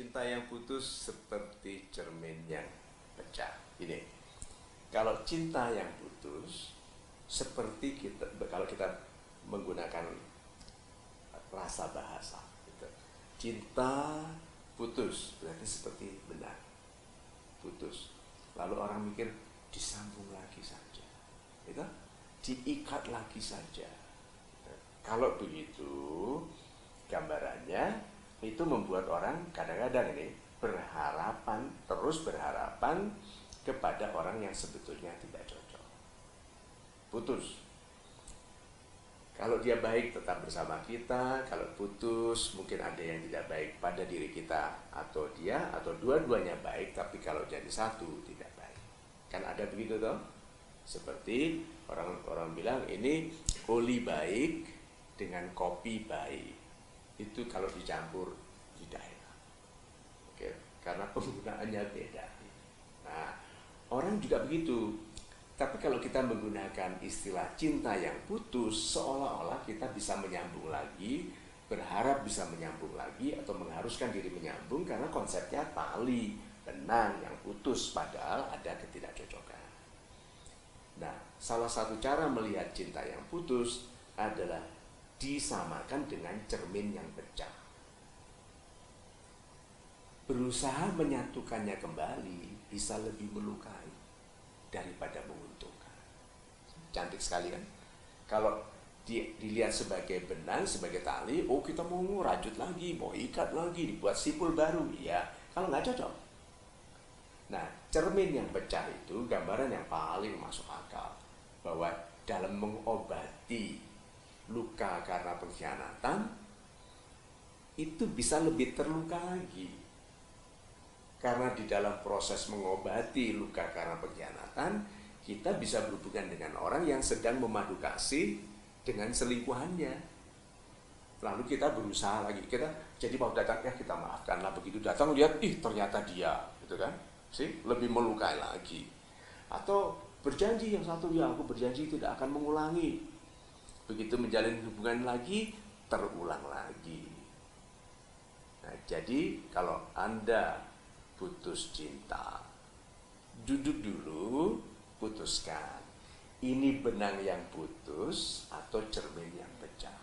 cinta yang putus seperti cermin yang pecah. Ini, kalau cinta yang putus seperti kita kalau kita menggunakan rasa bahasa, gitu. cinta putus berarti seperti benar putus. Lalu orang mikir disambung lagi saja, itu diikat lagi saja. Kalau begitu, gambarannya itu membuat orang kadang-kadang ini berharapan, terus berharapan kepada orang yang sebetulnya tidak cocok. Putus. Kalau dia baik tetap bersama kita, kalau putus mungkin ada yang tidak baik pada diri kita atau dia atau dua-duanya baik tapi kalau jadi satu tidak baik. Kan ada begitu toh? Seperti orang-orang bilang ini oli baik dengan kopi baik. Itu kalau dicampur tidak enak. Oke, karena penggunaannya beda. Nah, orang juga begitu. Tapi kalau kita menggunakan istilah cinta yang putus, seolah-olah kita bisa menyambung lagi, berharap bisa menyambung lagi, atau mengharuskan diri menyambung karena konsepnya tali, benang yang putus, padahal ada ketidakcocokan. Nah, salah satu cara melihat cinta yang putus adalah disamakan dengan cermin yang pecah. Berusaha menyatukannya kembali bisa lebih melukai daripada menguntungkan. Cantik sekali kan? Kalau di, dilihat sebagai benang, sebagai tali, oh kita mau rajut lagi, mau ikat lagi, dibuat sipul baru, ya. Kalau nggak cocok. Nah, cermin yang pecah itu gambaran yang paling masuk akal bahwa dalam mengobati luka karena pengkhianatan itu bisa lebih terluka lagi. Karena di dalam proses mengobati luka karena pengkhianatan, kita bisa berhubungan dengan orang yang sedang memadu kasih dengan selingkuhannya. Lalu kita berusaha lagi, kita jadi mau datang ya kita maafkanlah begitu datang lihat ih ternyata dia, gitu kan? Sih lebih melukai lagi. Atau berjanji yang satu ya aku berjanji tidak akan mengulangi begitu menjalin hubungan lagi terulang lagi. Nah jadi kalau anda putus cinta duduk dulu putuskan. Ini benang yang putus atau cermin yang pecah?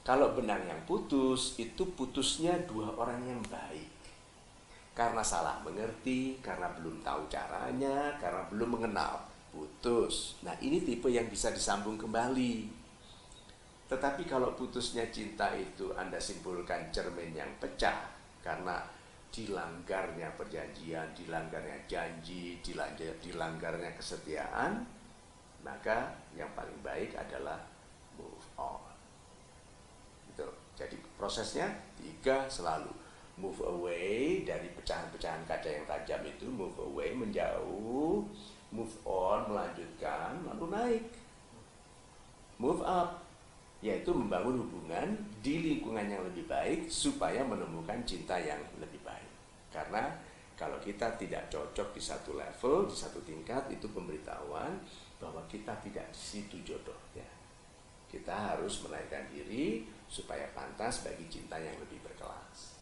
Kalau benang yang putus itu putusnya dua orang yang baik. Karena salah mengerti, karena belum tahu caranya, karena belum mengenal putus. Nah, ini tipe yang bisa disambung kembali. Tetapi kalau putusnya cinta itu Anda simpulkan cermin yang pecah karena dilanggarnya perjanjian, dilanggarnya janji, dilanggarnya kesetiaan, maka yang paling baik adalah move on. Gitu. Jadi prosesnya tiga selalu move away dari pecahan-pecahan kaca yang tajam itu, move away menjauh, move on, melanjutkan, lalu naik. Move up, yaitu membangun hubungan di lingkungan yang lebih baik supaya menemukan cinta yang lebih baik. Karena kalau kita tidak cocok di satu level, di satu tingkat, itu pemberitahuan bahwa kita tidak di situ jodohnya. Kita harus menaikkan diri supaya pantas bagi cinta yang lebih berkelas.